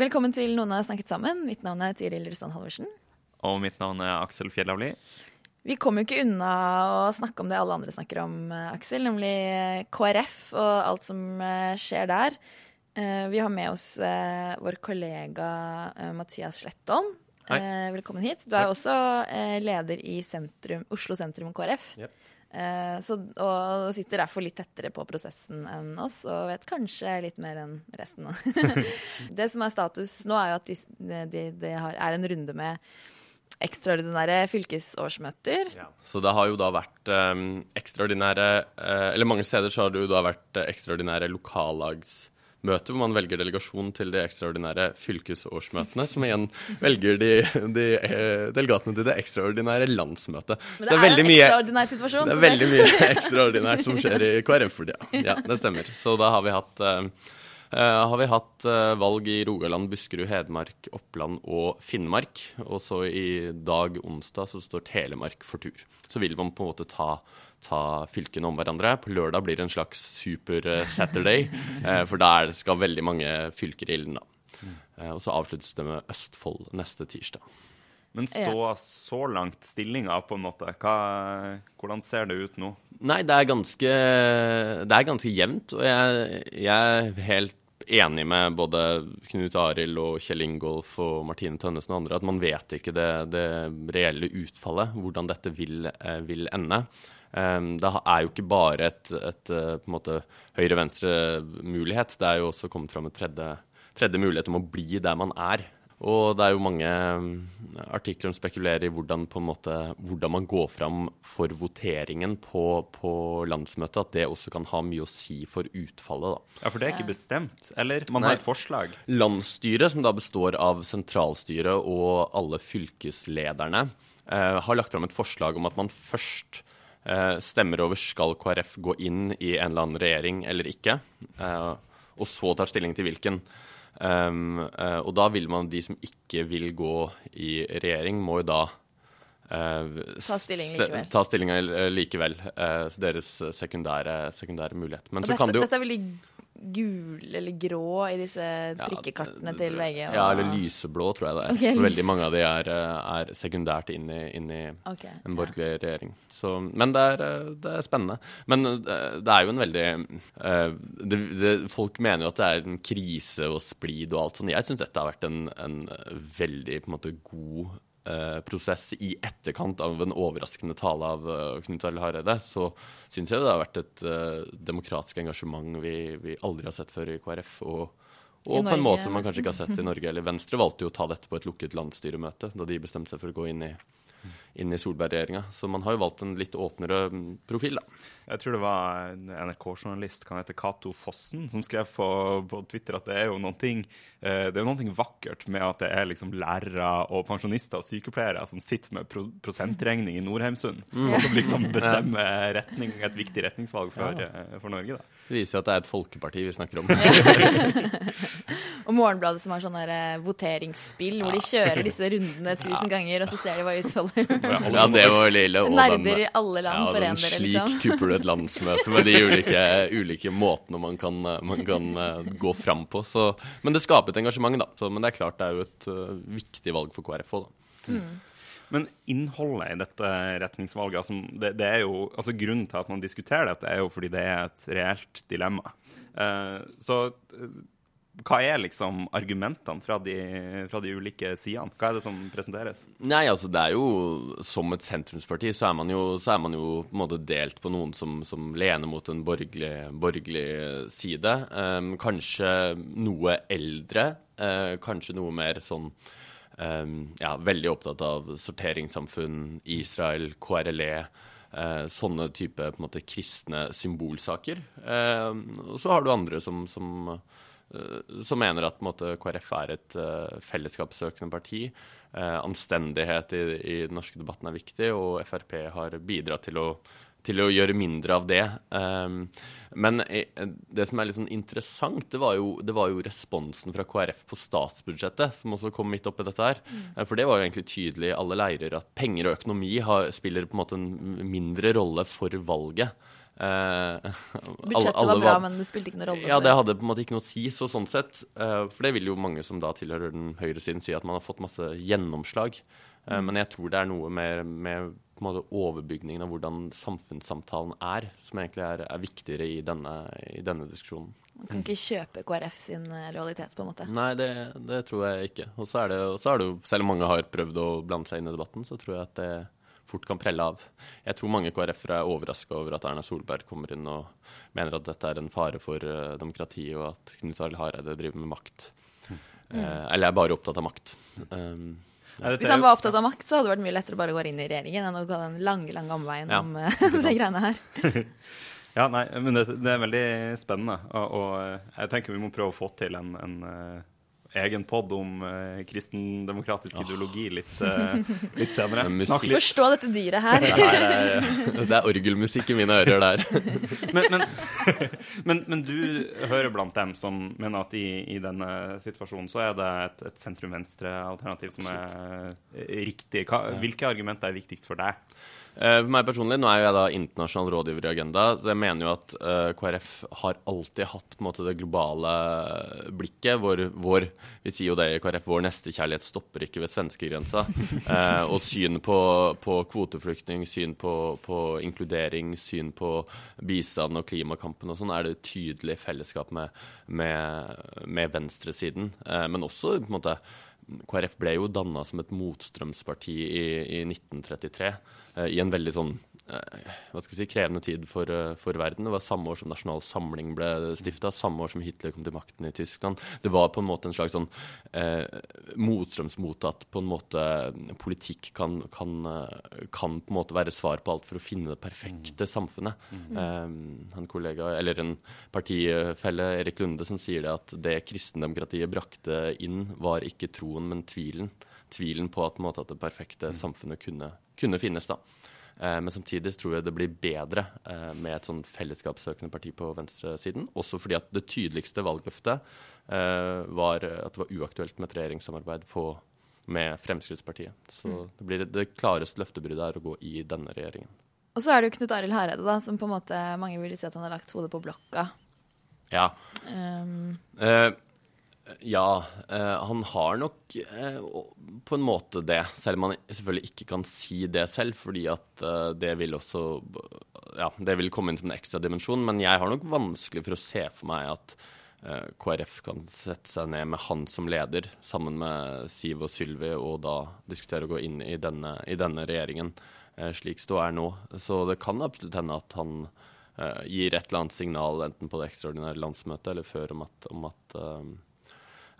Velkommen til Noen har snakket sammen. Mitt navn er Tiril Rustan Halvorsen. Og mitt navn er Aksel Fjellavli. Vi kommer jo ikke unna å snakke om det alle andre snakker om, eh, Aksel, nemlig eh, KrF og alt som eh, skjer der. Vi har med oss vår kollega Mathias Slettholm. Velkommen hit. Du er Takk. også leder i sentrum, Oslo sentrum KrF. Yep. Eh, Så, og sitter derfor litt tettere på prosessen enn oss, og vet kanskje litt mer enn resten. det som er status nå, er jo at det de, de er en runde med ekstraordinære fylkesårsmøter. Så det har jo da vært um, ekstraordinære uh, Eller mange steder så har det jo da vært ekstraordinære ekstraordinære lokallagsmøter hvor man velger delegasjon til de ekstraordinære fylkesårsmøtene, som igjen velger de, de eh, delegatene til det ekstraordinære landsmøtet. Men det er, veldig en mye ekstraordinær situasjon. det er veldig mye ekstraordinært som skjer i KrF for tida. Ja, det stemmer. Så da har vi hatt uh, Uh, har vi hatt uh, valg i Rogaland, Buskerud, Hedmark, Oppland og Finnmark. Og så i dag, onsdag, så står Telemark for tur. Så vil man på en måte ta, ta fylkene om hverandre. På lørdag blir det en slags super-Saturday, eh, for der skal veldig mange fylker i ilden, da. Eh, og så avsluttes det med Østfold neste tirsdag. Men stå så langt stillinga, på en måte. Hva, hvordan ser det ut nå? Nei, det er ganske, det er ganske jevnt, og jeg, jeg er helt enig med både Knut Arild og Kjell Ingolf og Martine Tønnesen og andre at man vet ikke det, det reelle utfallet, hvordan dette vil, eh, vil ende. Um, det er jo ikke bare et, et eh, på en måte høyre-venstre-mulighet, det er jo også kommet fram en tredje, tredje mulighet om å bli der man er. Og det er jo mange mm, artikler som spekulerer i hvordan, på en måte, hvordan man går fram for voteringen på, på landsmøtet. At det også kan ha mye å si for utfallet. Da. Ja, For det er ikke bestemt? Eller man Nei. har et forslag? Landsstyret, som da består av sentralstyret og alle fylkeslederne, eh, har lagt fram et forslag om at man først eh, stemmer over skal KrF gå inn i en eller annen regjering eller ikke, eh, og så tar stilling til hvilken. Um, eh, og da vil man, de som ikke vil gå i regjering, må jo da eh, Ta stilling likevel. Ta stilling eh, likevel. eh, deres sekundære, sekundære mulighet. Men Og så kan dette, det jo dette er veldig gule eller grå i disse prikkekartene til VG. Og... Ja, eller lyseblå, tror jeg det er. Okay, Veldig mange av de er, eh, er sekundært inn i, inn i okay, en borgerlig regjering. Så, men det er, eh, det er spennende. Men eh, det er jo en veldig det, det, Folk mener jo at det er en krise og splid og alt sånt. Jeg syns dette har vært en, en veldig på en måte, god prosess i etterkant av en overraskende tale av eh, Knut Arild Hareide. Så syns jeg det har vært et eh, demokratisk engasjement vi, vi aldri har sett før i KrF. og og I på en måte som man kanskje ikke har sett i Norge. eller Venstre valgte jo å ta dette på et lukket landsstyremøte da de bestemte seg for å gå inn i, inn i Solberg-regjeringa. Så man har jo valgt en litt åpnere mm, profil, da. Jeg tror det var en NRK-journalist kan hete Cato Fossen som skrev på, på Twitter at det er jo noen ting, eh, det er noe vakkert med at det er liksom lærere og pensjonister og sykepleiere som sitter med pro prosentregning i Nordheimsund, og som liksom bestemmer retning, et viktig retningsvalg for, ja. for Norge. da. Det viser jo at det er et folkeparti vi snakker om. Og Morgenbladet som har sånn eh, voteringsspill hvor de kjører disse rundene tusen ganger, og så ser de hva utfallet Ja, det var veldig og Nerder i alle land ja, den foren Slik liksom. kupper du et landsmøte med de ulike, ulike måtene man kan, man kan eh, gå fram på. Så, men det skaper et engasjement, da. Så, men det er klart det er jo et uh, viktig valg for KrF òg, da. Men innholdet i dette retningsvalget, altså, det, det er jo, altså grunnen til at man diskuterer dette, er jo fordi det er et reelt dilemma. Uh, så hva er liksom argumentene fra de, fra de ulike sidene? Hva er det som presenteres? Nei, altså det er jo Som et sentrumsparti så er man jo, er man jo på en måte delt på noen som, som lener mot en borgerlig, borgerlig side. Um, kanskje noe eldre. Uh, kanskje noe mer sånn um, Ja, veldig opptatt av sorteringssamfunn, Israel, KRLE. eh, sånne type på en måte kristne symbolsaker. Eh, og så har du andre som, som, som mener at måte, KrF er et uh, fellesskapssøkende parti. Uh, anstendighet i, i, den norske debatten er viktig, og Frp har bidratt til å, til å gjøre mindre av det. Um, men det som er litt sånn interessant, det var, jo, det var, jo, responsen fra KrF på statsbudsjettet, som også kom midt oppi dette her. Mm. For det var jo egentlig tydelig i alle leirer at penger og økonomi har, spiller på en måte en mindre rolle for valget. Budsjettet alle, alle var bra, var, men det spilte ikke noen rolle? Ja, det hadde på en måte ikke noe å si. så sånn sett, uh, For det vil jo mange som da tilhører den høyre siden si at man har fått masse gjennomslag. Uh, mm. Men jeg tror det er noe med, med overbygningen av hvordan samfunnssamtalen er, som egentlig er, er viktigere i denne, i denne, diskusjonen. Man kan ikke kjøpe KrF sin lojalitet, på en måte? Nei, det, det tror jeg ikke. Og så er, er, det jo, selv om mange har prøvd å blande seg inn i debatten, så tror jeg at det fort kan prelle av. Jeg tror mange KrF-ere er overraska over at Erna Solberg kommer inn og mener at dette er en fare for uh, demokratiet, og at Knut Arild Hareide driver med makt. Mm. Uh, eller er bare opptatt av makt. Um, Hvis han var opptatt av makt, så hadde det vært mye lettere å bare gå inn i regjeringen enn å gå den lange lange omveien ja, om uh, de greiene her. ja, nei, men det, det, er veldig spennende. Og, og, jeg tenker vi må prøve å få til en, en egen pod om uh, kristendemokratisk oh. ideologi litt, uh, litt senere. Snakk litt. Forstå dette dyret her. det, er, uh, det er orgelmusikk i mine ører der. men, men, men, men, du hører blant dem som mener at i, i denne situasjonen så er det et, et sentrum-venstre-alternativ som er riktig. Hva, hvilke argumenter er viktigst for deg? Uh, for meg personlig, Nå er jo jeg da internasjonal rådgiver i Agenda, så jeg mener jo at eh, KrF har alltid hatt på en måte det globale blikket. Vår, vår vi sier jo det i KrF, vår nestekjærlighet stopper ikke ved svenskegrensa. Uh, og syn på, på kvoteflyktning, syn på, på, inkludering, syn på bistand og klimakampen og sånn, er det tydelig fellesskap med, med, med venstresiden. men også på en måte KrF ble jo danna som et motstrømsparti i, i 1933, eh, i en veldig sånn hva skal vi si, krevende tid for, eh, for, verden. Det var samme år som Nasjonal Samling ble stifta, samme år som Hitler kom til makten i Tyskland. Det var på en måte en slags sånn eh, motstrømsmot at på en måte politikk kan, kan, eh, kan, på en måte være svar på alt for å finne det perfekte mm. samfunnet. Mm. Eh, en kollega, eller en partifelle, Erik Lunde, som sier det at det kristendemokratiet brakte inn, var ikke troen, men tvilen. Tvilen på at, på måte, at det perfekte mm. samfunnet kunne, kunne finnes. da. Eh, men samtidig tror jeg det blir bedre eh, med et sånn fellesskapssøkende parti på venstresiden. Også fordi at det tydeligste valgløftet eh, var at det var uaktuelt med et regjeringssamarbeid på, med Fremskrittspartiet. Så mm. det blir det klareste løftebruddet er å gå i denne regjeringen. Og så er det jo Knut Arild Hareide, da, som på en måte mange vil si at han har lagt hodet på blokka. Ja. Um. Uh, ja, eh, han har nok eh, på en måte det. Selv om han selvfølgelig ikke kan si det selv, fordi at eh, det vil også Ja, det vil komme inn som en ekstra dimensjon. Men jeg har nok vanskelig for å se for meg at KrF kan sette seg ned med han som leder, sammen med Siv og Sylvi, og da diskutere å gå inn i denne, i denne regjeringen slik ståa er nå. Så det kan absolutt hende at han eh, gir et eller annet signal enten på det ekstraordinære landsmøtet eller før om at, om at um,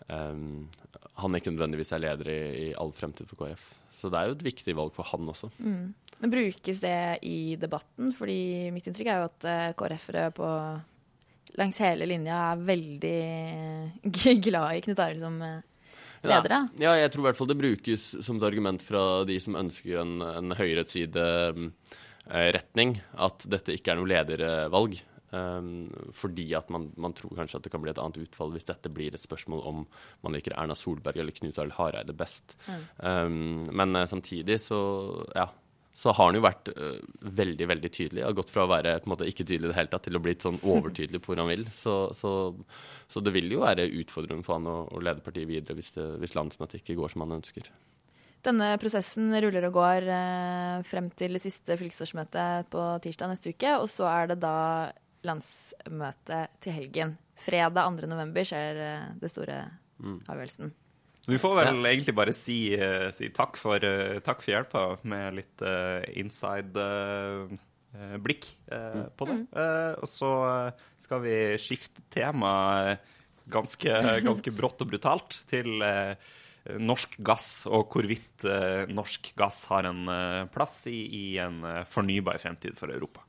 han ikke nødvendigvis er leder i, i, all fremtid for KrF. Så det er jo et viktig valg for han også. Mm. Men brukes det i debatten? Fordi mitt inntrykk er jo at uh, KrF-ere på langs hele linja er veldig glad i Knut Arild som ledere. leder. Ja, ja, jeg tror i hvert fall det brukes som et argument fra de som ønsker en, en høyresidretning, at dette ikke er noe ledervalg. Um, fordi at man, man, tror kanskje at det kan bli et annet utfall hvis dette blir et spørsmål om man liker Erna Solberg eller Knut Arild Hareide best. Mm. Um, men uh, samtidig så, ja, så har han jo vært uh, veldig veldig tydelig. Har gått fra å være måte ikke tydelig i det hele tatt til å bli sånn overtydelig på hvor han vil. Så, så, så, det vil jo være utfordrende for han å, å lede partiet videre hvis, det, hvis landsmøtet ikke går som han ønsker. Denne prosessen ruller og går eh, frem til det siste fylkesårsmøtet på tirsdag neste uke. Og så er det da landsmøte til helgen. Fredag 2. november skjer eh, det store mm. avgjørelsen. Vi får vel ja. egentlig bare si, uh, si takk, for, uh, for, hjelpa med litt uh, inside blikk mm. på det. Mm. og så skal vi skifte tema ganske, ganske brått og brutalt til norsk gass, og hvorvidt norsk gass har en plass i, i en fornybar fremtid for Europa.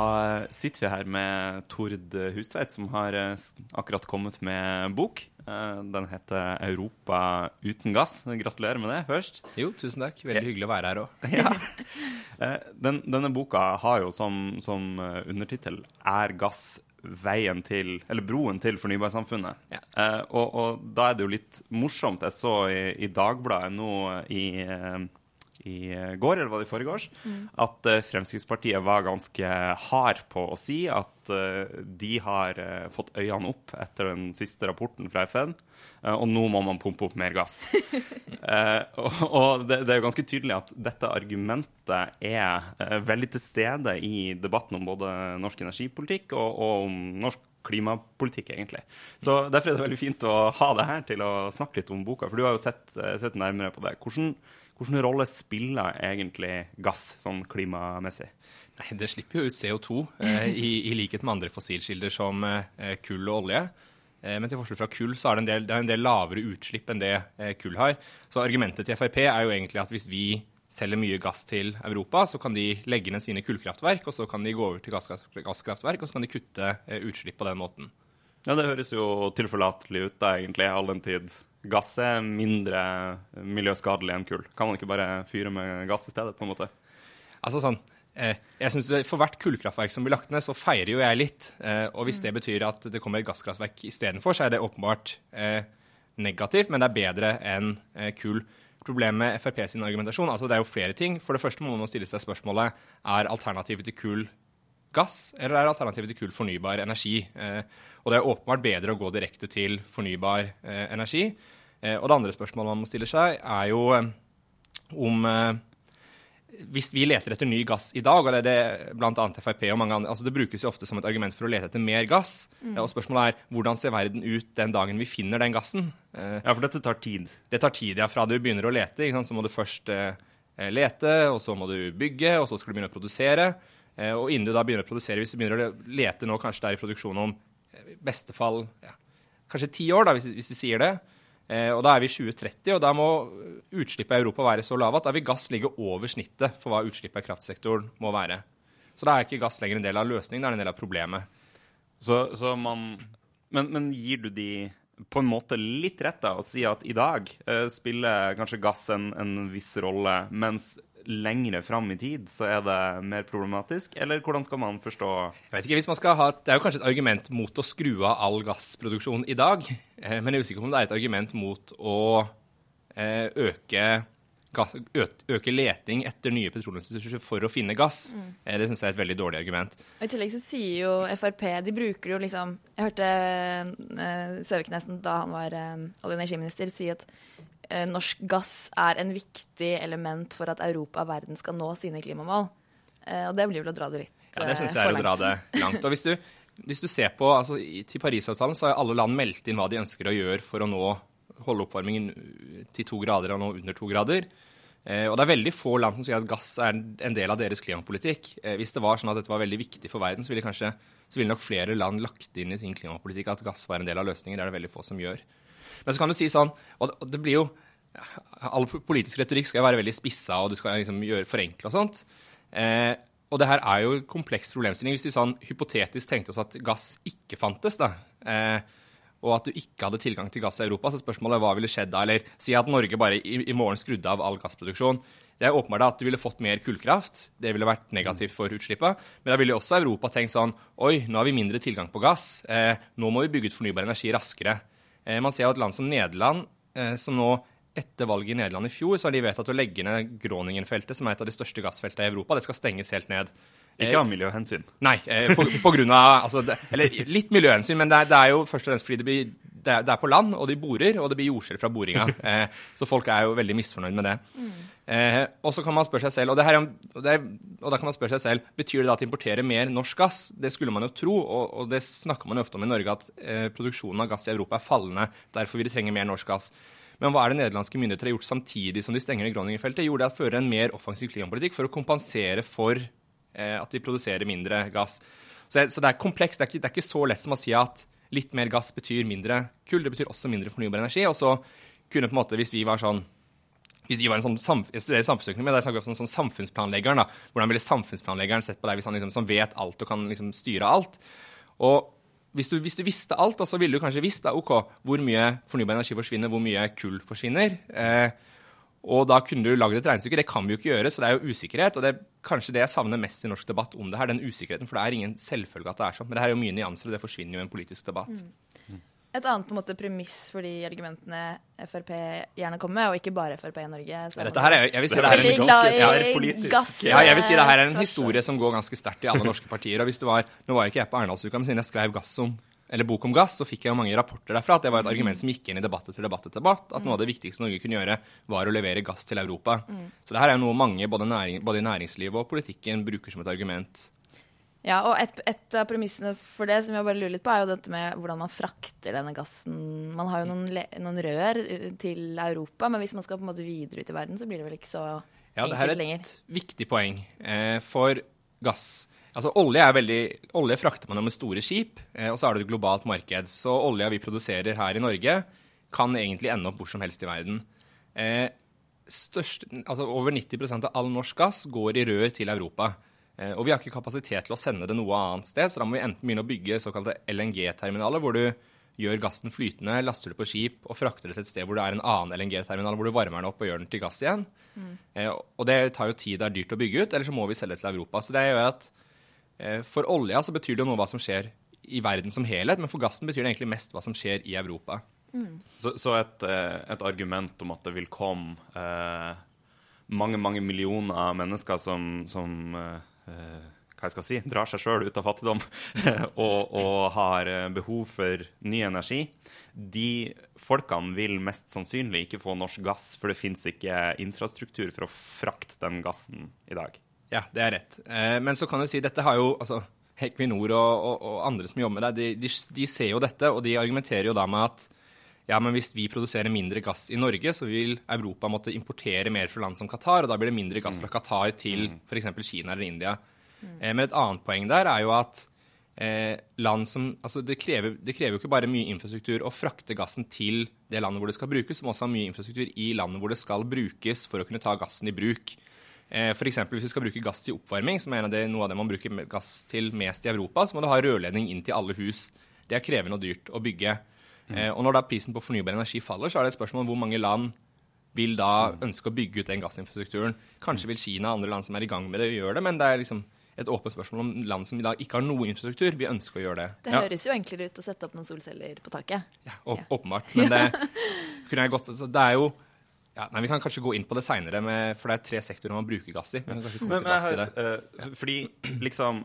Da sitter vi her med Tord Hustveit, som har eh, akkurat kommet med bok. Eh, den heter 'Europa uten gass'. Gratulerer med det først. Jo, tusen takk. Veldig hyggelig å være her òg. Ja. Eh, den, denne boka har jo som, som undertittel 'Er gass veien til, eller broen til fornybarsamfunnet'. Ja. og, og, da er det jo litt morsomt. Jeg så i, i Dagbladet nå i i går, eller var det i forgårs, mm. at uh, Fremskrittspartiet var ganske hard på å si at uh, de har fått øynene opp etter den siste rapporten fra FN, og nå må man pumpe opp mer gass. og, og det, det, er jo ganske tydelig at dette argumentet er veldig til stede i debatten om både norsk energipolitikk og, og om norsk klimapolitikk, egentlig. Så Derfor er det veldig fint å ha deg her til å snakke litt om boka, for du har jo sett, sett nærmere på det. Hvordan hvilken rolle spiller egentlig gass sånn klimamessig? Nei, Det slipper jo ut CO2, eh, i, i, likhet med andre fossilkilder som eh, kull og olje. Eh, men til forskjell fra kull så er det en del, det en del lavere utslipp enn det eh, kull har. Så argumentet til Frp er jo egentlig at hvis vi selger mye gass til Europa, så kan de legge ned sine kullkraftverk, og så kan de gå over til gasskraftverk, og så kan de kutte eh, utslipp på den måten. Ja, Det høres jo tilforlatelig ut, da, egentlig, all den tid gass er mindre miljøskadelig enn kull. Kan man ikke bare fyre med gass i stedet, på en måte? Altså sånn, eh, jeg synes For hvert kullkraftverk som blir lagt ned, så feirer jo jeg litt. Eh, og hvis det betyr at det kommer et gasskraftverk istedenfor, så er det åpenbart eh, negativt, men det er bedre enn kull. Problemet med Frp sin argumentasjon altså det er jo flere ting. For det første må man stille seg spørsmålet er alternativet til kull gass, eller er alternativet til kull fornybar energi? Eh, og det er åpenbart bedre å gå direkte til fornybar eh, energi. Eh, og det andre spørsmålet man må stille seg, er jo om eh, hvis vi leter etter ny gass i dag, og det er det bl.a. Frp og mange andre altså Det brukes jo ofte som et argument for å lete etter mer gass. Mm. Og spørsmålet er hvordan ser verden ut den dagen vi finner den gassen? Eh, ja, for dette tar tid? Det tar tid, ja. Fra du begynner å lete, så må du først lete, og så må du bygge, og så skal du begynne å produsere. Og innen du da begynner å produsere, hvis du begynner å lete nå kanskje det er i produksjon om i beste fall ja, kanskje ti år, da, hvis, hvis de sier det. Eh, og Da er vi i 2030, og da må utslippet i Europa være så lave at da vil gass ligge over snittet for hva utslippet i kraftsektoren må være. Så da er ikke gass lenger en del av løsningen, det er en del av problemet. Så, så man, men, men, gir du de på en måte litt rett da, å si at i dag eh, spiller kanskje gass en, en viss rolle, mens lengre fram i tid, så er det mer problematisk? Eller hvordan skal man forstå Jeg vet ikke, hvis man skal ha, Det er jo kanskje et argument mot å skru av all gassproduksjon i dag. Eh, men jeg er usikker på om det er et argument mot å eh, øke, gass, øke leting etter nye petroleumsressurser for å finne gass. Mm. Eh, det syns jeg er et veldig dårlig argument. Og I tillegg så sier jo Frp De bruker jo liksom Jeg hørte uh, Søviknesen da han var uh, olje- og energiminister, si at eh, norsk gass er en viktig element for at Europa og verden skal nå sine klimamål. Eh, og det blir vel å dra det litt for langt. Ja, det syns jeg er å dra det langt. Og hvis du, hvis du ser på, altså, Til Parisavtalen så har alle land meldt inn hva de ønsker å gjøre for å nå holde oppvarmingen til to grader og nå under to grader. Eh, og det er veldig få land som sier at gass er en del av deres klimapolitikk. Eh, hvis det var sånn at dette var veldig viktig for verden, så ville, kanskje, så ville nok flere land lagt inn i sin klimapolitikk at gass var en del av løsningen. Det er det veldig få som gjør. Men så kan du si sånn, og det blir jo All politisk retorikk skal være veldig spissa, og du skal liksom gjøre, forenkle og sånt. Eh, og det her er jo en kompleks problemstilling. Hvis vi sånn hypotetisk tenkte oss at gass ikke fantes, da, eh, og at du ikke hadde tilgang til gass i Europa, så spørsmålet er hva ville skjedd da? Eller si at Norge bare i, i morgen skrudde av all gassproduksjon. Det er åpenbart at du ville fått mer kullkraft. Det ville vært negativt for utslippet. Men da ville også Europa tenkt sånn Oi, nå har vi mindre tilgang på gass. Eh, nå må vi bygge ut fornybar energi raskere. Eh, man ser jo et land som Nederland, eh, som nå etter valget i Nederland i fjor, så har de vedtatt å legge ned Groningen-feltet, som er et av de største gassfeltene i Europa. Det skal stenges helt ned. Ikke av miljøhensyn? Nei, på, på grunn av altså, det, Eller litt miljøhensyn, men det er, det er, jo først og fremst fordi det, blir, det, er, det er, på land, og de borer, og det blir jordskjelv fra boringa. Eh, så folk er jo veldig misfornøyd med det. Mm. Eh, og så kan man spørre seg selv, og, her, og, og, da kan man spørre seg selv, betyr det da at de importerer mer norsk gass? Det skulle man jo tro, og, og det snakker man jo ofte om i Norge, at eh, produksjonen av gass i Europa er fallende. Derfor vil de trenge mer norsk gass. Men hva er det nederlandske myndigheter har gjort samtidig som de stenger ned Groningen-feltet? Jo, det er at føre en mer offensiv klimapolitikk for å kompensere for eh, at de produserer mindre gass. Så, så det er komplekst. Det er, ikke, det er ikke så lett som å si at litt mer gass betyr mindre kull. Det betyr også mindre fornybar energi. Og så kunne på en måte, hvis vi var sånn hvis vi var en sånn samf jeg studerer samfunnsøkonomi, der snakker vi om sånn samfunnsplanleggeren. da, Hvordan ville samfunnsplanleggeren sett på deg hvis han liksom, som vet alt og kan liksom, styre alt? Og hvis du, hvis du visste alt, så ville du kanskje visst da, ok, hvor mye fornybar energi forsvinner, hvor mye kull forsvinner. Eh, og da kunne du lagd et regnestykke. Det kan vi jo ikke gjøre, så det er jo usikkerhet. Og det er kanskje det jeg savner mest i norsk debatt om det her, den usikkerheten. For det er ingen selvfølge at det er sånn. Men det her er jo mye nyanser, og det forsvinner jo i en politisk debatt. Mm. Et annet på en måte premiss for de argumentene Frp gjerne kommer med, og ikke bare Frp i Norge. Dette her er, jeg vil si det her er en glad ganske- i gass. Ja, jeg vil si det her er en eh, historie som går ganske sterkt i alle norske partier. og hvis du var, Nå var ikke jeg på Arendalsuka, men siden jeg skrev gass om, eller bok om gass, så fikk jeg jo mange rapporter derfra at det var et argument som gikk inn i debatt etter debatt etter debatt. At noe av det viktigste Norge kunne gjøre, var å levere gass til Europa. Så det her er noe mange, både, næring, både i næringslivet og politikken, bruker som et argument. Ja, og et, et av premissene for det som jeg bare lurer litt på, er jo dette med hvordan man frakter denne gassen. Man har jo noen, noen rør uh, til Europa, men hvis man skal på en måte videre ut i verden, så blir det vel ikke så Ja, det her enkelt er lenger. et viktig poeng. Eh, for gass Altså, olje er veldig Olje frakter man jo med store skip, eh, og så er det et globalt marked. Så olja vi produserer her i Norge, kan egentlig ende opp hvor som helst i verden. Eh, størst, altså Over 90% av all norsk gass går i rør til Europa. Eh, og vi har ikke kapasitet til å sende det noe annet sted, så da må vi enten begynne å bygge såkalte LNG-terminaler, hvor du gjør gassen flytende, laster det på skip og frakter det til et sted hvor det er en annen LNG-terminal, hvor du varmer den opp og gjør den til gass igjen. Eh, og det tar jo tid, det er dyrt å bygge ut, eller så må vi selge til Europa. Så det gjør at eh, for olja så betyr det jo noe hva som skjer i verden som helhet, men for gassen betyr det egentlig mest hva som skjer i Europa. Så, så et, et argument om at det vil komme eh, mange, mange millioner mennesker som, som hva jeg skal si, drar seg sjøl ut av fattigdom og, og har eh, behov for ny energi, de folkene vil mest sannsynlig ikke få norsk gass, for det fins ikke infrastruktur for å frakte den gassen i dag. Ja, det er rett. Eh, men så kan du si, dette har jo altså, Equinor og, og, og andre som jobber med det, de, de, de ser jo dette, og de argumenterer jo da med at ja, men hvis vi produserer mindre gass i Norge, så vil Europa måtte importere mer fra land som Qatar, og da blir det mindre gass fra Qatar til f.eks. Kina eller India. Eh, men et annet poeng der er jo at eh, land som Altså, det krever, det krever jo ikke bare mye infrastruktur å frakte gassen til det landet hvor det skal brukes, som også har mye infrastruktur i landet hvor det skal brukes for å kunne ta gassen i bruk. Eh, for eksempel hvis du skal bruke gass til oppvarming, som er en av det, noe av det man bruker gass til mest i Europa, så må du ha rørledning inn til alle hus. Det er krevende og dyrt å bygge. Eh, og når da prisen på fornybar energi faller, så er det et spørsmål om hvor mange land vil da ønske å bygge ut den gassinfrastrukturen. Kanskje vil Kina og andre land som er i gang med det, gjøre det, men det er liksom et åpent spørsmål om land som i dag ikke har noe infrastruktur, vil ønske å gjøre det. Det Ja. høres jo enklere ut å sette opp noen solceller på taket. Ja, å- Ja. Åpenbart. Men det kunne jeg godt altså, Det er jo ja, nei, Vi kan kanskje gå inn på det seinere, for det er tre sektorer man bruker gass i. Vi Men, men jeg har, det. eh, fordi liksom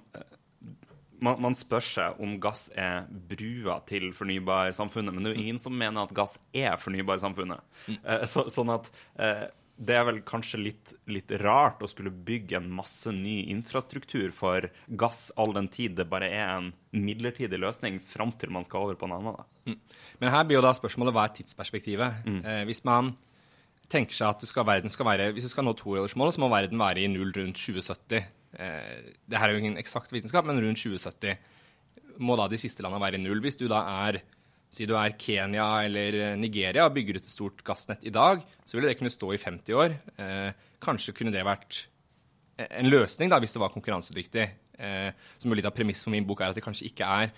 man, man spør seg om gass er brua til fornybarsamfunnet, men det er jo ingen som mener at gass er fornybarsamfunnet. Eh, så, sånn at eh, det er vel kanskje litt, litt rart å skulle bygge en masse ny infrastruktur for gass all den tid det bare er en midlertidig løsning fram til man skal over på en annen. Da. Men her blir jo da spørsmålet hva er tidsperspektivet? Eh, hvis man tenker seg at du skal, verden skal være, hvis du skal nå togradersmålet, så må verden være i null rundt 2070. Eh, det her er jo ingen eksakt vitenskap, men rundt 2070 må da de siste landene være i null. Hvis du da er Si du er Kenya eller Nigeria og bygger ut et stort gassnett i dag, så ville det kunne stå i 50 år. Eh, kanskje kunne det vært en løsning da, hvis det var konkurransedyktig. Eh, som jo litt av premiss for min bok er at det kanskje ikke er.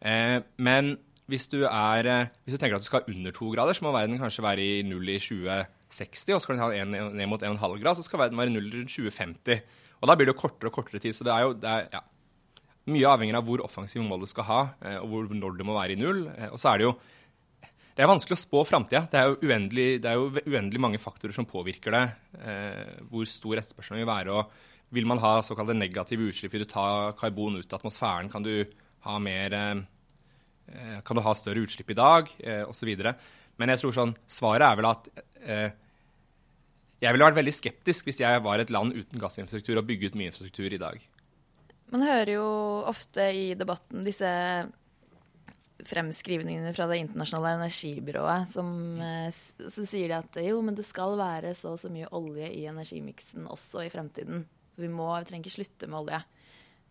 Eh, men hvis du, er, eh, hvis du tenker at du skal under to grader, så må verden kanskje være i null i 2060. Og skal den ha en, ned mot 1,5 grad, så skal verden være i null rundt 2050. Og da blir det jo kortere og kortere tid. Så det er jo det er, ja, mye avhengig av hvor offensiv mål du skal ha, eh, og hvor, når du må være i null. Eh, Og så er det jo det er vanskelig å spå framtida. Det, det er jo uendelig mange faktorer som påvirker det. Eh, hvor stor etterspørselen vil være. og Vil man ha såkalte negative utslipp, vil du ta karbon ut av atmosfæren, kan du ha mer Kan du ha større utslipp i dag, osv. Men jeg tror sånn, svaret er vel at jeg ville vært veldig skeptisk hvis jeg var et land uten gassinfrastruktur og bygget mye infrastruktur i dag. Man hører jo ofte i debatten disse fremskrivningene fra Det internasjonale energibyrået, som, som sier at jo, men det skal være så og så mye olje i energimiksen også i fremtiden. Så vi må, vi trenger ikke slutte med olje.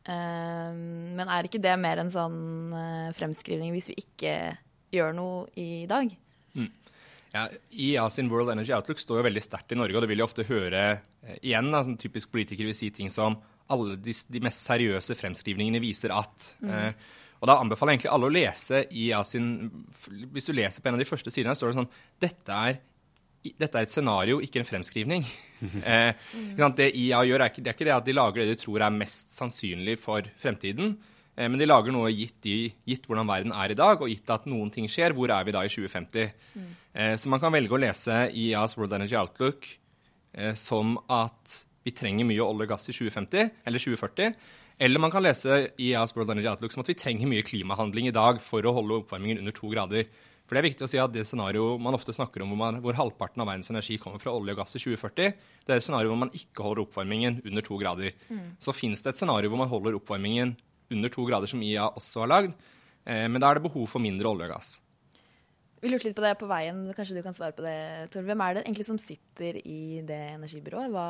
Eh, men er ikke det mer en sånn eh, fremskrivning hvis vi ikke gjør noe i dag? Ja, IEA sin World Energy Outlook står jo veldig sterkt i Norge, og det vil jo ofte høre eh, igjen. Da, sånn typisk politikere vil si ting som alle de, de mest seriøse fremskrivningene viser at. Eh, og da anbefaler jeg egentlig alle å lese IEA sin Hvis du leser på en av de første sidene, står det sånn Dette er, dette er et scenario, ikke en fremskrivning. eh, ikke sant? det IA gjør, er ikke, det er ikke det at de lager det de tror er mest sannsynlig for fremtiden. Eh, Men de lager noe gitt, i, gitt hvordan verden er i dag, og gitt at noen ting skjer. Hvor er vi da i 2050? Eh, Så man kan velge å lese IEAs World Energy Outlook eh, som at vi trenger mye olje og gass i 2050 eller 2040. Eller man kan lese IEAs World Energy Outlook som at vi trenger mye klimahandling i dag for å holde oppvarmingen under to grader. For det er viktig å si at det scenarioet man ofte snakker om hvor, man, hvor halvparten av verdens energi kommer fra olje og gass i 2040, det er et scenario hvor man ikke holder oppvarmingen under to grader. Så fins det et scenario hvor man holder oppvarmingen under to grader, som IA også har lagd, eh, men da er det behov for mindre olje og gass. Vi lurte litt på det på veien, kanskje du kan svare på det, Tor. Hvem er det egentlig som sitter i det energibyrået? Hva...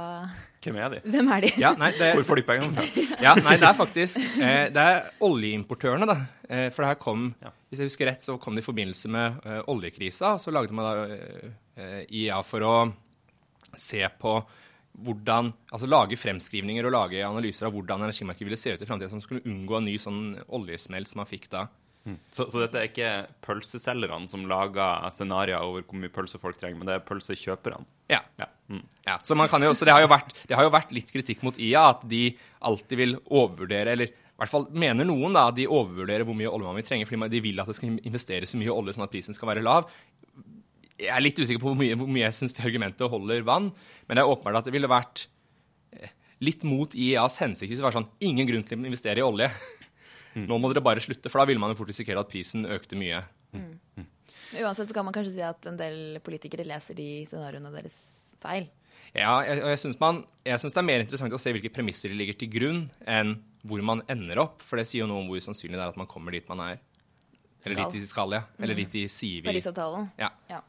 Hvem er de? Hvem er de? Ja, nei, det, Hvor får de pengene fra? Ja, nei, det er faktisk eh, Det er oljeimportørene, da. Eh, for det her kom Ja. Hvis jeg husker rett, så kom det i forbindelse med eh, oljekrisa. Så lagde man da IA for å se på hvordan Altså lage fremskrivninger og lage analyser av hvordan energimarkedet ville se ut i framtida, som skulle unngå en ny sånn oljesmell som man fikk da. Så, så dette er ikke pølseselgerne som lager scenarioer over hvor mye pølse folk trenger, men det er pølsekjøperne? Ja. Ja. Mm. Ja, så, man kan jo, så det, har vært, det har jo vært litt kritikk mot IA, at de alltid vil overvurdere, eller i hvert fall mener noen da, at de overvurderer hvor mye olje man vil trenge, fordi de vil at det skal investeres så mye olje sånn at prisen skal være lav. Jeg er litt usikker på hvor mye, hvor mye jeg syns det argumentet holder vann, men det er åpenbart at det ville vært eh, litt mot IEAs hensikt hvis det var sånn ingen grunn til å investere i olje. Nå må dere bare slutte, for da ville man jo fort risikere at prisen økte mye. Uansett så kan man kanskje si at en del politikere leser de scenarioene deres feil. Ja, og jeg syns jeg syns det er mer interessant å se hvilke premisser de ligger til grunn, enn hvor man ender opp. For det sier jo noe om hvor sannsynlig det er at man kommer dit man er. Eller Skal. dit de skal, ja. Eller dit de sier vi Parisavtalen. Ja. Ja.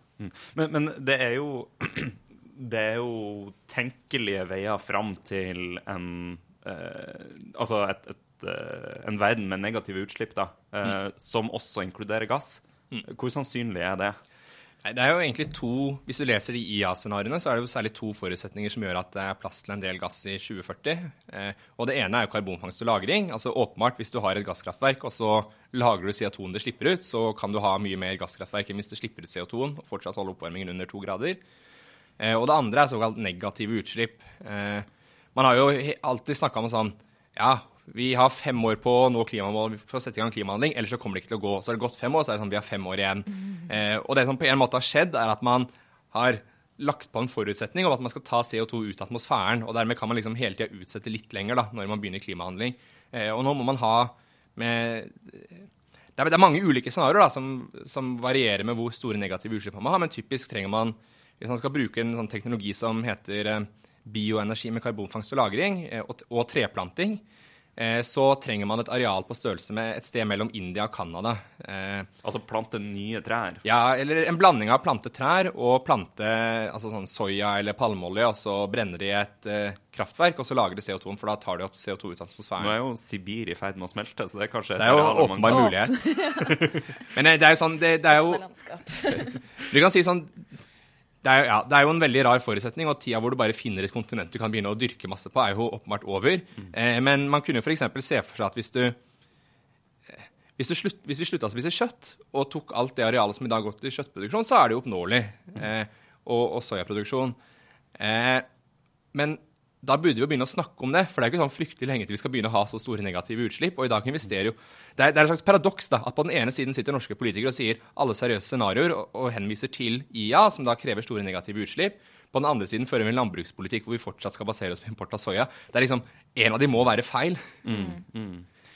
Men, men det er jo Det er jo tenkelige veier fram til en eh, Altså et, et, eh, en verden med negative utslipp, da, eh, som også inkluderer gass. Hvor sannsynlig er det? Nei, Det er jo egentlig to Hvis du leser de IA-scenarioene, så er det jo særlig to forutsetninger som gjør at det er plass til en del gass i 2040. Eh, og det ene er jo karbonfangst og -lagring. Altså åpenbart, hvis du har et gasskraftverk, og så lagrer du CO2-en det slipper ut, så kan du ha mye mer gasskraftverk enn hvis det slipper ut CO2-en og fortsatt holde oppvarmingen under to grader. Eh, og det andre er såkalt negative utslipp. Eh, man har jo alltid snakka om sånn Ja, vi har fem år på å nå klimamålet for å sette i gang klimahandling, ellers så kommer det ikke til å gå. Så har det gått fem år, så er det sånn vi har fem år igjen. Eh, og det som på en måte har skjedd, er at man har lagt på en forutsetning om at man skal ta CO2 ut av atmosfæren. Og dermed kan man liksom hele tida utsette litt lenger da, når man begynner klimahandling. Eh, og nå må man ha med det er, det er mange ulike scenarioer som, som varierer med hvor store negative utslipp man må ha, men typisk trenger man, hvis man skal bruke en sånn teknologi som heter eh, bioenergi med karbonfangst og -lagring eh, og, og treplanting, så trenger man et areal på størrelse med et sted mellom India og Canada. Eh, Altså plante nye trær? ja, eller en blanding av plante trær og plante altså sånn soya eller palmeolje, og så brenner de i et eh, kraftverk, og så lager de CO2, for da tar de CO2 ut av atmosfæren. Nå er jo Sibir i ferd med å smelte, så det er kanskje et Det er jo åpenbar mulighet. Men eh, det er jo sånn Det, det er jo. Du kan si sånn det er, ja, det er jo en veldig rar forutsetning, og tida hvor du bare finner et kontinent du kan begynne å dyrke masse på, er jo åpenbart over. Eh, men man kunne f.eks. se for seg at hvis du eh, hvis, du slutt, hvis vi slutta å spise kjøtt og tok alt det arealet som i dag går til kjøttproduksjon, så er det jo oppnåelig. Eh, og, og soyaproduksjon. Eh, men da burde vi jo begynne å snakke om det, for det er ikke sånn fryktelig lenge til vi skal begynne å ha så store negative utslipp. Og i dag investerer jo Det er, det er et slags paradoks da, at på den ene siden sitter norske politikere og sier alle seriøse scenarioer og, og henviser til IA, som da krever store negative utslipp. På den andre siden fører vi en landbrukspolitikk hvor vi fortsatt skal basere oss på import av soya. Det er liksom, En av de må være feil.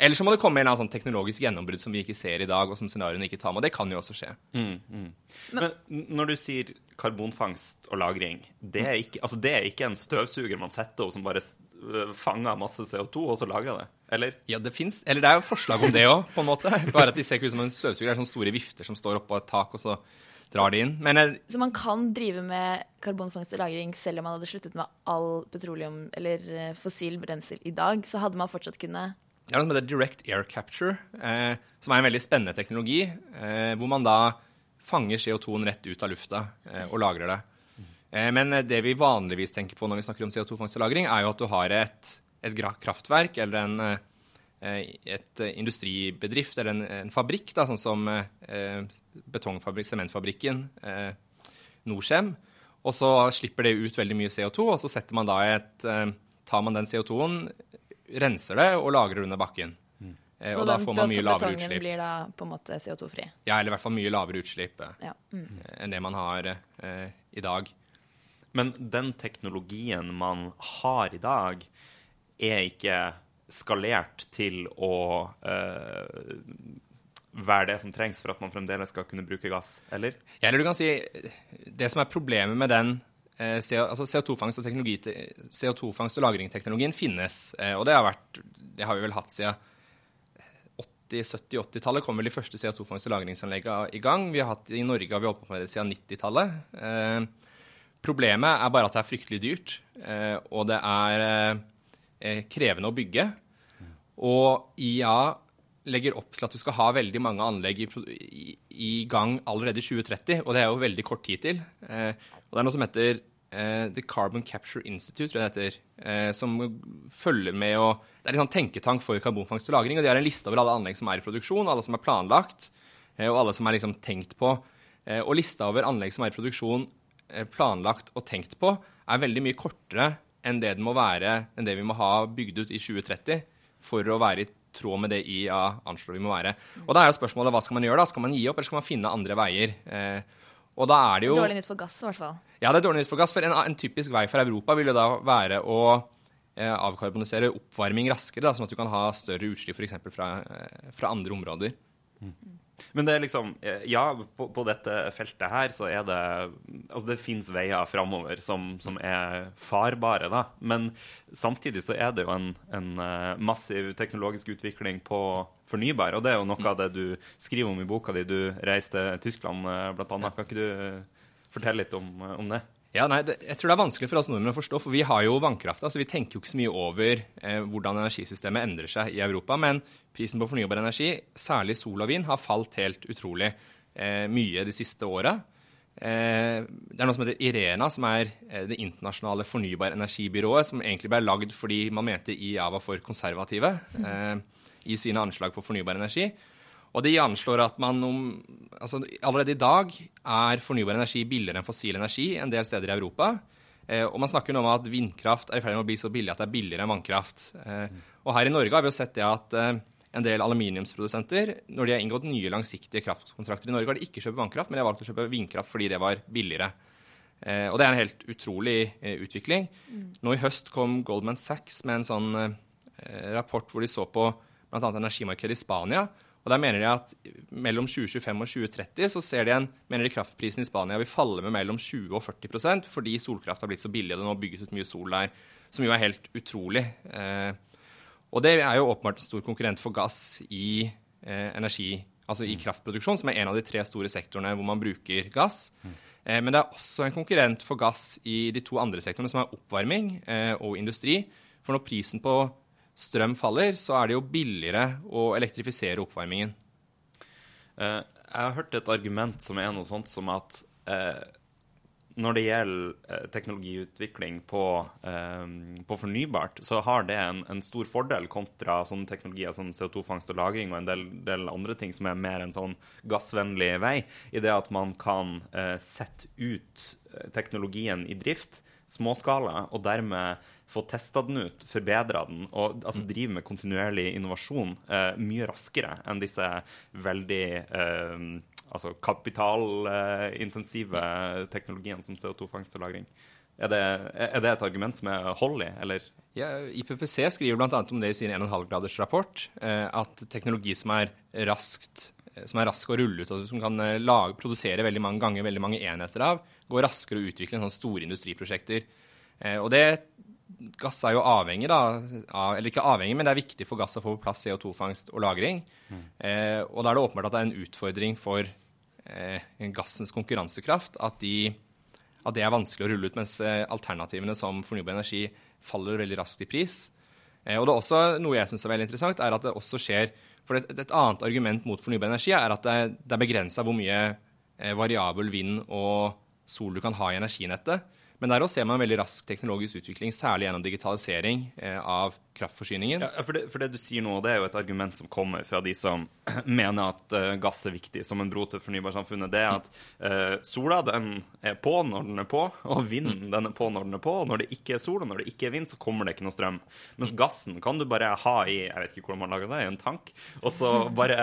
Eller så må det komme en eller annen sånn teknologisk gjennombrudd som vi ikke ser i dag, og som scenarioene ikke tar med. Det kan jo også skje. Men Men, når du sier karbonfangst og -lagring, det er, ikke, altså det er ikke en støvsuger man setter opp som bare øh, fanger masse CO2, og så lagrer det? Eller? Ja, det fins. Eller det er jo forslag om det òg, på en måte. Bare at de ser ikke ut som en støvsuger. Det er sånne store vifter som står oppå et tak, og så drar de inn. Men jeg, Så man kan drive med karbonfangst og -lagring selv om man hadde sluttet med all petroleum eller eh, fossil brensel i dag. Så hadde man fortsatt kunnet Det er noe som heter direct air capture, eh, som er en veldig spennende teknologi, eh, hvor man da fanger CO2-en rett ut av lufta eh, og lagrer det. Eh, men det vi vanligvis tenker på når vi snakker om CO2-fangst og -lagring, er jo at du har et, et kraftverk eller en, eh, et industribedrift eller en, en fabrikk, da, sånn som eh, betongfabrikk, sementfabrikken Norcem. Og så slipper det ut veldig mye CO2, og så man et, tar man den CO2-en, renser det og lagrer under bakken. Eh, Så og da får man mye lavere betongen blir da på en måte CO2-fri. Ja, eller i hvert fall mye lavere utslipp eh, Ja. Mm. enn det man har eh, i dag. Men den teknologien man har i dag, er ikke skalert til å eh, være det som trengs for at man fremdeles skal kunne bruke gass, eller? Ja, eller du kan si Det som er problemet med den eh, altså CO2-fangst og, teknologi, CO2-fangst og lagringsteknologien finnes, eh, og det har, vært, det har vi vel hatt siden 80-, 70-, 80-tallet kom vel de første CO2-fangst- og lagringsanleggene i gang. Vi har hatt, I Norge har vi holdt på med det siden 90-tallet. Eh, problemet er bare at det er fryktelig dyrt, eh, og det er eh, krevende å bygge. Og IA legger opp til at du skal ha veldig mange anlegg i gang allerede i 2030, og det er jo veldig kort tid til. Og det er noe som heter eh, The Carbon Capture Institute, tror jeg det heter, eh, som følger med og Det er en sånn tenketank for karbonfangst og -lagring, og de har en liste over alle anlegg som er i produksjon, alle som er planlagt, eh, og alle som er liksom tenkt på. Eh, og lista over anlegg som er i produksjon, eh, planlagt og tenkt på, er veldig mye kortere enn det det være, enn det vi må ha bygd ut i 2030 for å være i tråd med det IA anslår vi må være. Og da er jo spørsmålet hva skal man gjøre da? Skal man gi opp, eller skal man finne andre veier? Eh, og da er det jo Dårlig nytt for gass, i hvert fall. Ja, det er dårlig nytt for gass. For en, en typisk vei for Europa vil jo da være å eh, avkarbonisere oppvarming raskere, da, sånn at du kan ha større utslipp f.eks. Fra, eh, fra andre områder. Men det er liksom eh, Ja, på, på dette feltet her så er det Altså, det fins veier framover som, som er farbare, da. Men samtidig så er det jo en, en eh, massiv teknologisk utvikling på fornybar, og det er jo noe av det du skriver om i boka di. Du reiste til Tyskland, eh, blant annet. Kan ikke du fortelle litt om, om det? Ja, nei, det, Jeg tror det er vanskelig for oss nordmenn å forstå, for vi har jo vannkrafta. Så vi tenker jo ikke så mye over eh, hvordan energisystemet endrer seg i Europa. Men prisen på fornybar energi, særlig sol og vind, har falt helt utrolig eh, mye de siste åra. Eh, det er noe som heter IRENA, som er eh, det internasjonale fornybar energibyrået, som egentlig ble lagd fordi man mente IA var for konservative eh, i sine anslag på fornybar energi. Og de anslår at man om, altså allerede i dag er fornybar energi billigere enn fossil energi en del steder i Europa. Eh, og man snakker nå om at vindkraft er i ferd med å bli så billig at det er billigere enn vannkraft. Eh, og her i Norge har vi jo sett det at eh, en del aluminiumsprodusenter, når de har inngått nye langsiktige kraftkontrakter i Norge, har de ikke kjøpt vannkraft, men de har valgt å kjøpe vindkraft fordi det var billigere. Eh, og det er en helt utrolig eh, utvikling. Nå i høst kom Goldman Sachs med en sånn eh, rapport hvor de så på bl.a. energimarkedet i Spania. Og der mener de at mellom 2025 og 2030 så ser de en, mener de kraftprisen i Spania vil falle med mellom 20 og 40% fordi solkraft har blitt så billig, og det nå bygges ut mye sol der, som jo er helt utrolig. Eh, og det er jo åpenbart en stor konkurrent for gass i eh, energi, altså i kraftproduksjon, som er en av de tre store sektorene hvor man bruker gass. Eh, men det er også en konkurrent for gass i de to andre sektorene, som er oppvarming og industri. For når prisen på strøm faller, så er det jo billigere å elektrifisere oppvarmingen. Eh, jeg har hørt et argument som er noe sånt som at eh, når det gjelder eh, teknologiutvikling på, på fornybart, så har det en, en stor fordel kontra sånne teknologier som CO2-fangst og -lagring og en del, del andre ting som er mer en sånn gassvennlig vei, i det at man kan sette ut teknologien i drift, småskala, og dermed få testa den ut, forbedra den, og altså, drive med kontinuerlig innovasjon eh, mye raskere enn disse veldig eh, altså kapitalintensive teknologiene som CO2-fangst og -lagring. Er det, er det et argument som er hold i, eller? Ja, IPPC skriver bl.a. om det i sin 1,5-gradersrapport, rapport, at teknologi som er raskt eh, som er rask å rulle ut, og som kan eh, lage, produsere veldig mange ganger veldig mange enheter av, går raskere å utvikle enn sånne store industriprosjekter. Eh, og det gass er jo avhengig, da, av, eller ikke avhengig, men det er viktig for gass å få på plass CO2-fangst og -lagring. Eh, og da er det åpenbart at det er en utfordring for eh, gassens konkurransekraft at, de, at, det er vanskelig å rulle ut, mens eh, alternativene som fornybar energi faller veldig raskt i pris. Eh, og det er også noe jeg syns er veldig interessant, er at det også skjer For et, et annet argument mot fornybar energi er at det, det er begrensa hvor mye eh, variabel vind og sol du kan ha i energinettet. Men der også ser man en veldig rask teknologisk utvikling, særlig gjennom digitalisering eh, av kraftforsyningen. Ja, for, det, for, det, du sier nå, det er jo et argument som kommer fra de som mener at uh, gass er viktig som en bro til fornybarsamfunnet. Det er at uh, sola den er på når den er på, og vinden den er på når den er på. Og når det ikke er sol og når det ikke er vind, så kommer det ikke noe strøm. Mens gassen kan du bare ha i jeg vet ikke hvordan man lager det, i en tank. Og så bare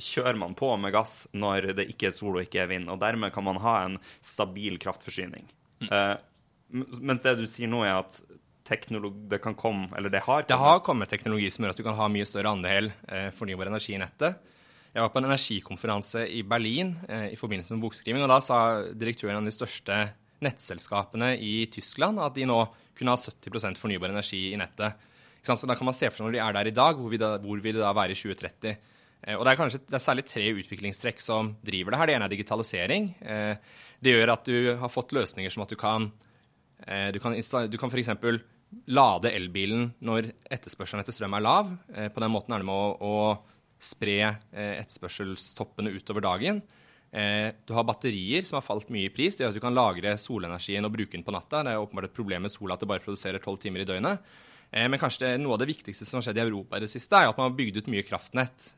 kjører man på med gass når det ikke er sol og ikke er vind. Og dermed kan man ha en stabil kraftforsyning. Uh, mens det du sier nå, er at det kan komme, eller det har kommet? Det har kommet teknologi som gjør at du kan ha mye større andel eh, fornybar energi i nettet. Jeg var på en energikonferanse i Berlin eh, i forbindelse med bokskriving, og da sa direktøren av de største nettselskapene i Tyskland at de nå kunne ha 70% fornybar energi i nettet. Så da kan man se for seg når de er der i dag, hvor vil, da, hvor vil det da være i 2030? Eh, og det er, kanskje, det er særlig tre utviklingstrekk som driver det her. Det ene er digitalisering. Eh, det gjør at du har fått løsninger som at du kan du kan, du kan f.eks. lade elbilen når etterspørselen etter strøm er lav. Eh, på den måten er det med å, å spre eh, etterspørselstoppene utover dagen. Du har batterier som har falt mye i pris. Det gjør at du kan lagre solenergien og bruke den på natta. Det er åpenbart et problem med sola at det bare produserer tolv timer i døgnet. Men kanskje det, noe av det viktigste som har skjedd i Europa i det siste, er at man har bygd ut mye kraftnett.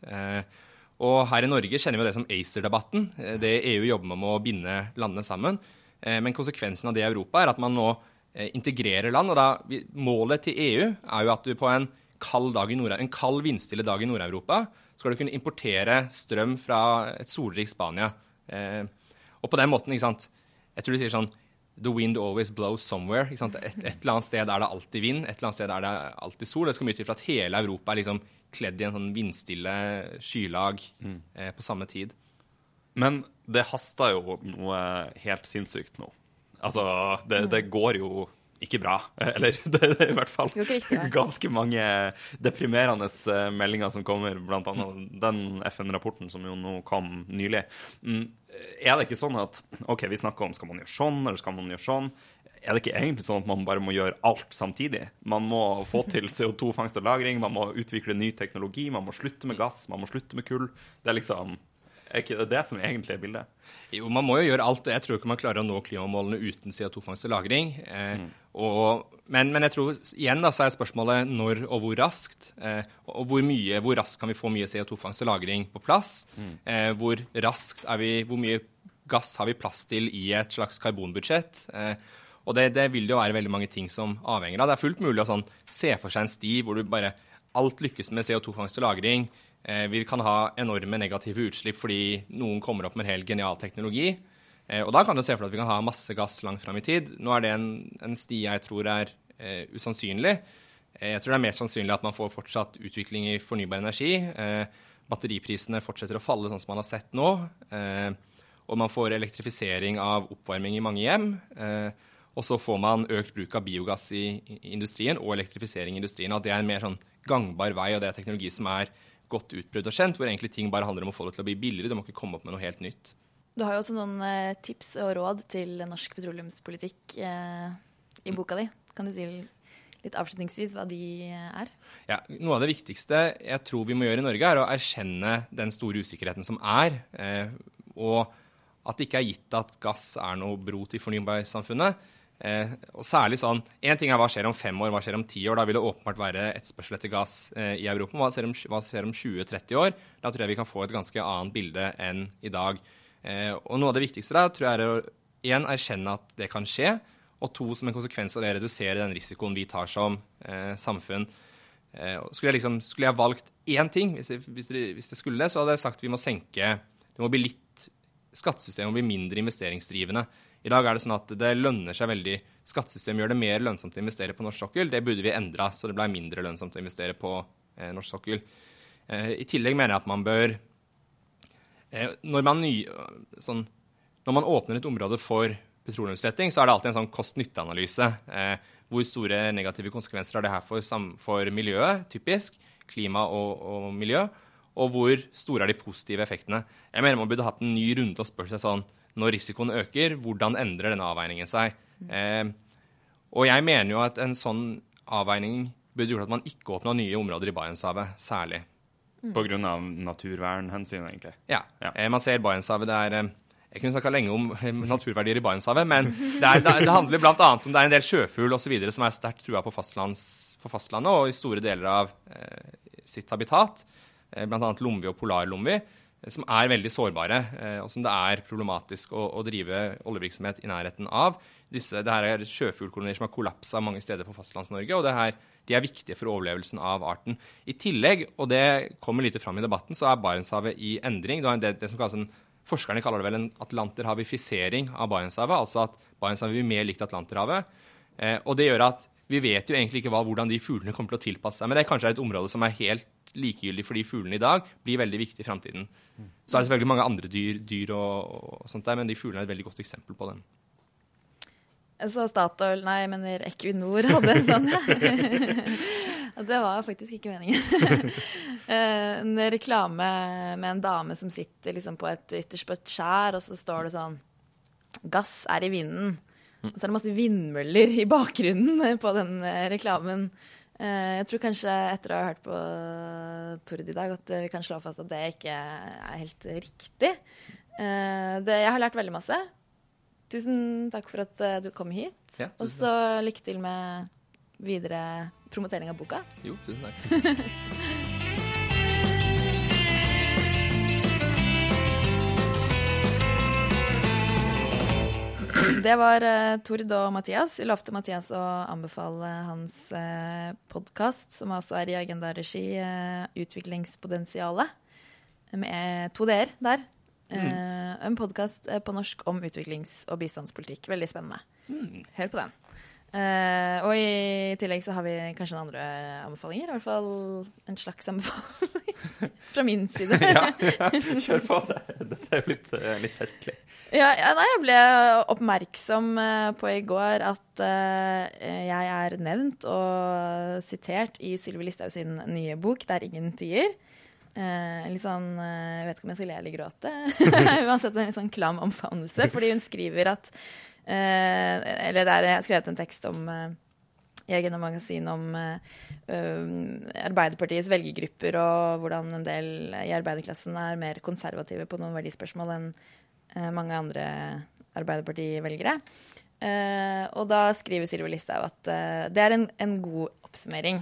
Og her i Norge kjenner vi det som ACER-debatten. Det EU jobber med å binde landene sammen. Eh, men konsekvensen av det i Europa er at man nå eh, integrerer land. og da, Målet til EU er jo at du på en kald, dag i Nord en kald vindstille dag i Nord-Europa skal du kunne importere strøm fra et solrikt Spania. Eh, og på den måten, ikke sant Jeg tror de sier sånn The wind always blows somewhere. Ikke sant? Et, et, eller annet sted er det alltid vind, et eller annet sted er det alltid sol. Det skal mye til for at hele Europa er liksom kledd i en sånn vindstille skylag mm. eh, på samme tid. Men det haster jo noe helt sinnssykt nå. Altså, det, det går jo ikke bra. Eller det, er i hvert fall ganske mange deprimerende eh, meldinger som kommer, bl.a. den FN-rapporten som jo nå kom nylig. Mm, er det ikke sånn at OK, vi snakker om skal man gjøre sånn, eller skal man gjøre sånn? Er det ikke egentlig sånn at man bare må gjøre alt samtidig? Man må få til CO2-fangst og -lagring, man må utvikle ny teknologi, man må slutte med gass, man må slutte med kull. Det er liksom er ikke det det som egentlig er bildet? Jo, man må jo gjøre alt. Jeg tror ikke man klarer å nå klimamålene uten CO2-fangst og -lagring. Eh, mm. men, men, jeg tror igjen da, så er spørsmålet når og hvor raskt. Eh, og hvor, mye, hvor raskt kan vi få mye CO2-fangst og -lagring på plass? Mm. Eh, hvor raskt er vi, hvor mye gass har vi plass til i et slags karbonbudsjett? Eh, og det, det, vil jo være veldig mange ting som avhenger av. Det er fullt mulig å sånn, se for seg en sti hvor du bare alt lykkes med CO2-fangst og -lagring. Eh, vi kan ha enorme negative utslipp fordi noen kommer opp med en helt genial teknologi. Eh, og da kan du se for deg at vi kan ha masse gass langt fram i tid. Nå er det en, en sti jeg tror er uh, usannsynlig. Jeg tror det er mer sannsynlig at man får fortsatt utvikling i fornybar energi. Batteriprisene fortsetter å falle sånn som man har sett nå. Og man får elektrifisering av oppvarming i mange hjem. Og så får man økt bruk av biogass i industrien og elektrifisering i industrien. At det er en mer sånn gangbar vei, og det er teknologi som er godt utprøvd og kjent, hvor egentlig ting bare handler om å få det til å bli billigere. Det må ikke komme opp med noe helt nytt. Du har jo også noen eh, tips og råd til norsk petroleumspolitikk eh, i boka di. Kan du si litt avslutningsvis hva de er? Ja, Noe av det viktigste jeg tror vi må gjøre i Norge, er å erkjenne den store usikkerheten som er. Eh, og at det ikke er gitt at gass er noe bro til fornybarsamfunnet. Eh, og særlig sånn, Én ting er hva skjer om fem år, hva skjer om ti år? Da vil det åpenbart være etterspørsel etter gass eh, i Europa. Hva skjer om, om 20-30 år? Da tror jeg vi kan få et ganske annet bilde enn i dag. Eh, og Noe av det viktigste da tror jeg er å én, erkjenne at det kan skje, og to, som en konsekvens av det, redusere den risikoen vi tar som eh, samfunn. Eh, skulle, jeg liksom, skulle jeg valgt én ting, hvis, jeg, hvis, det, hvis, det, skulle det, så hadde jeg sagt vi må senke Det må bli litt Skattesystemet må bli mindre investeringsdrivende. I dag er det sånn at det lønner seg veldig Skattesystemet gjør det mer lønnsomt å investere på norsk sokkel. Det burde vi endra, så det ble mindre lønnsomt å investere på eh, norsk sokkel. Eh, I tillegg mener jeg at man bør eh, når, man ny, sånn, når man åpner et område for petroleumsletting, så er det alltid en sånn kost-nytte-analyse. Eh, hvor store negative konsekvenser har det her for, for miljøet, typisk, klima og, og, miljø, og hvor store er de positive effektene. Jeg mener man burde hatt en ny runde og spurt seg sånn når risikoen øker, hvordan endrer denne avveiningen seg? Eh, og jeg mener jo at en sånn avveining burde gjort at man ikke åpna nye områder i Barentshavet, særlig. Mm. Av naturvernhensyn, egentlig? Ja. ja. Eh, man ser Barentshavet det er eh, jeg kunne snakka lenge om naturverdier i Barentshavet, men det, er, det handler bl.a. om det er en del sjøfugl osv. som er sterkt trua på, på, fastlandet og i store deler av eh, sitt habitat, eh, bl.a. lomvi og polarlomvi, eh, som er veldig sårbare, eh, og som det er problematisk å, å drive oljevirksomhet i nærheten av. Disse, det her er sjøfuglkolonier som har kollapsa mange steder på Fastlands-Norge. og her, De er viktige for overlevelsen av arten. I tillegg, og det kommer lite fram i debatten, så er Barentshavet i endring. Det, det som kalles en Forskerne kaller det vel en atlanterhavifisering av Barentshavet. Altså at Barentshavet blir mer likt Atlanterhavet. Eh, og det gjør at vi vet jo egentlig ikke hva, hvordan de fuglene kommer til å tilpasse seg. Men det er kanskje et område som er helt likegyldig for de fuglene i dag, blir veldig viktig i framtiden. Så er det selvfølgelig mange andre dyr, dyr og, og, sånt der, men de fuglene er et veldig godt eksempel på den. Så Statoil, nei, jeg mener Equinor hadde en sånn Det var faktisk ikke meningen. Eh, en reklame med en dame som sitter liksom på et ytterst på et skjær, og så står det sånn Gass er i vinden. Og så er det masse vindmøller i bakgrunnen på den eh, reklamen. Eh, jeg tror kanskje etter å ha hørt på Tord i dag, at vi kan slå fast at det ikke er helt riktig. Det, jeg har lært veldig masse. Tusen takk for at du kom hit. Ja, og så lykke til med videre promotering av boka. Jo, tusen takk. Det var uh, Tord og Mathias. Vi lovte Mathias å anbefale hans uh, eh, podkast, som også er i agendaregi, uh, Utviklingspotensialet, med to d-er der. Mm. En podkast på norsk om utviklings- og bistandspolitikk. Veldig spennende. Mm. Hør på den. Uh, og i tillegg så har vi kanskje noen andre anbefalinger. I hvert fall en slags anbefaling fra min side. ja, ja, kjør på. Dette er jo litt, eh, litt festlig. Ja, ja, nei, jeg ble oppmerksom uh, på i går at uh, jeg er nevnt og sitert i Sylvi Listhaug sin nye bok 'Det er ingen tier'. litt sånn Jeg vet ikke om jeg skal le eller gråte. Uansett en litt sånn klam omfavnelse, fordi hun skriver at Eh, eller der jeg har skrevet en tekst om eh, i Agenda Magasin om uh, Arbeiderpartiets velgergrupper og hvordan en del i arbeiderklassen er mer konservative på noen verdispørsmål enn mange andre Arbeiderparti-velgere. Og da skriver Sylvi Listhaug at det er en, en, god oppsummering,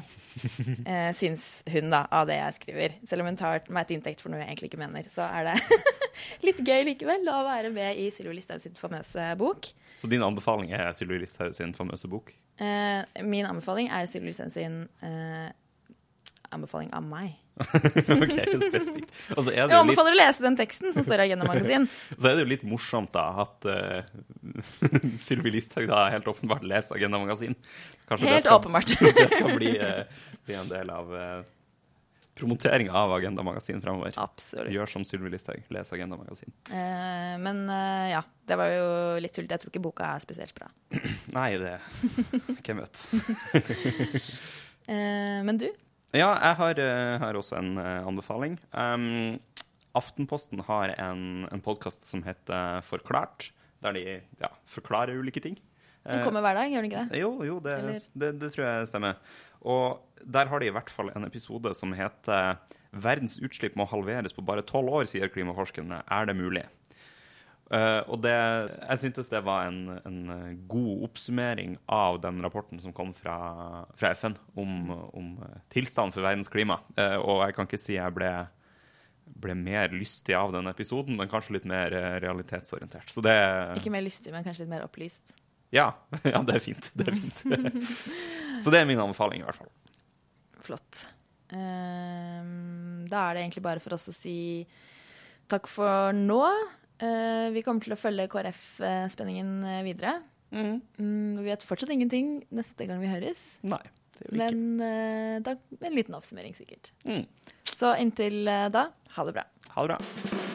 syns hun, da, av det jeg skriver. Selv om hun tar meg til inntekt for noe jeg egentlig ikke mener, så er det litt gøy likevel å være med i Sylvi Listhaug sin famøse bok. Så din anbefaling er Sylvi Listhaug sin famøse bok? Eh, min anbefaling er Sylvi Listhaug sin eh, anbefaling av meg. ok, spesifikt. Altså jeg anbefaler litt... å lese den teksten som står i Agenda Magasin. så er det jo litt morsomt da at uh, Sylvi Listhaug da helt åpenbart leser Agenda Magasin. Kanskje helt det skal, åpenbart. det skal bli, uh, bli, en del av uh, promotering av Agenda Magasin fremover. Absolutt. Gjør som Sylvi Listhaug, les Agenda Magasin. Eh, men eh, ja, det var jo litt tullete. Jeg tror ikke boka er spesielt bra. Nei, det Hvem vet. eh, men du? Ja, jeg har, eh, har også en uh, anbefaling. Um, Aftenposten har en, en podkast som heter Forklart, der de ja, forklarer ulike ting. Den kommer hver dag, gjør den ikke det? Jo, jo det, det, det, tror jeg stemmer. Og der har de i hvert fall en episode som heter 'Verdens utslipp må halveres på bare tolv år', sier klimaforskerne. Er det mulig? Uh, og det, jeg syntes det var en, en, god oppsummering av den rapporten som kom fra, fra FN om, om tilstanden for verdens klima. Uh, og jeg kan ikke si jeg ble, ble mer lystig av den episoden, men kanskje litt mer realitetsorientert. Det, ikke mer lystig, men kanskje litt mer opplyst? Ja, ja det er fint. Det er fint. Så det er min anbefaling, i hvert fall. Flott. Um, da er det egentlig bare for oss å si takk for nå. Uh, vi kommer til å følge KrF-spenningen eh, videre. Mm. Um, vi vet fortsatt ingenting neste gang vi høres. Nei, det gjør vi ikke. Men uh, da, en liten oppsummering, sikkert. Mm. Så inntil uh, da, ha det bra. Ha det bra.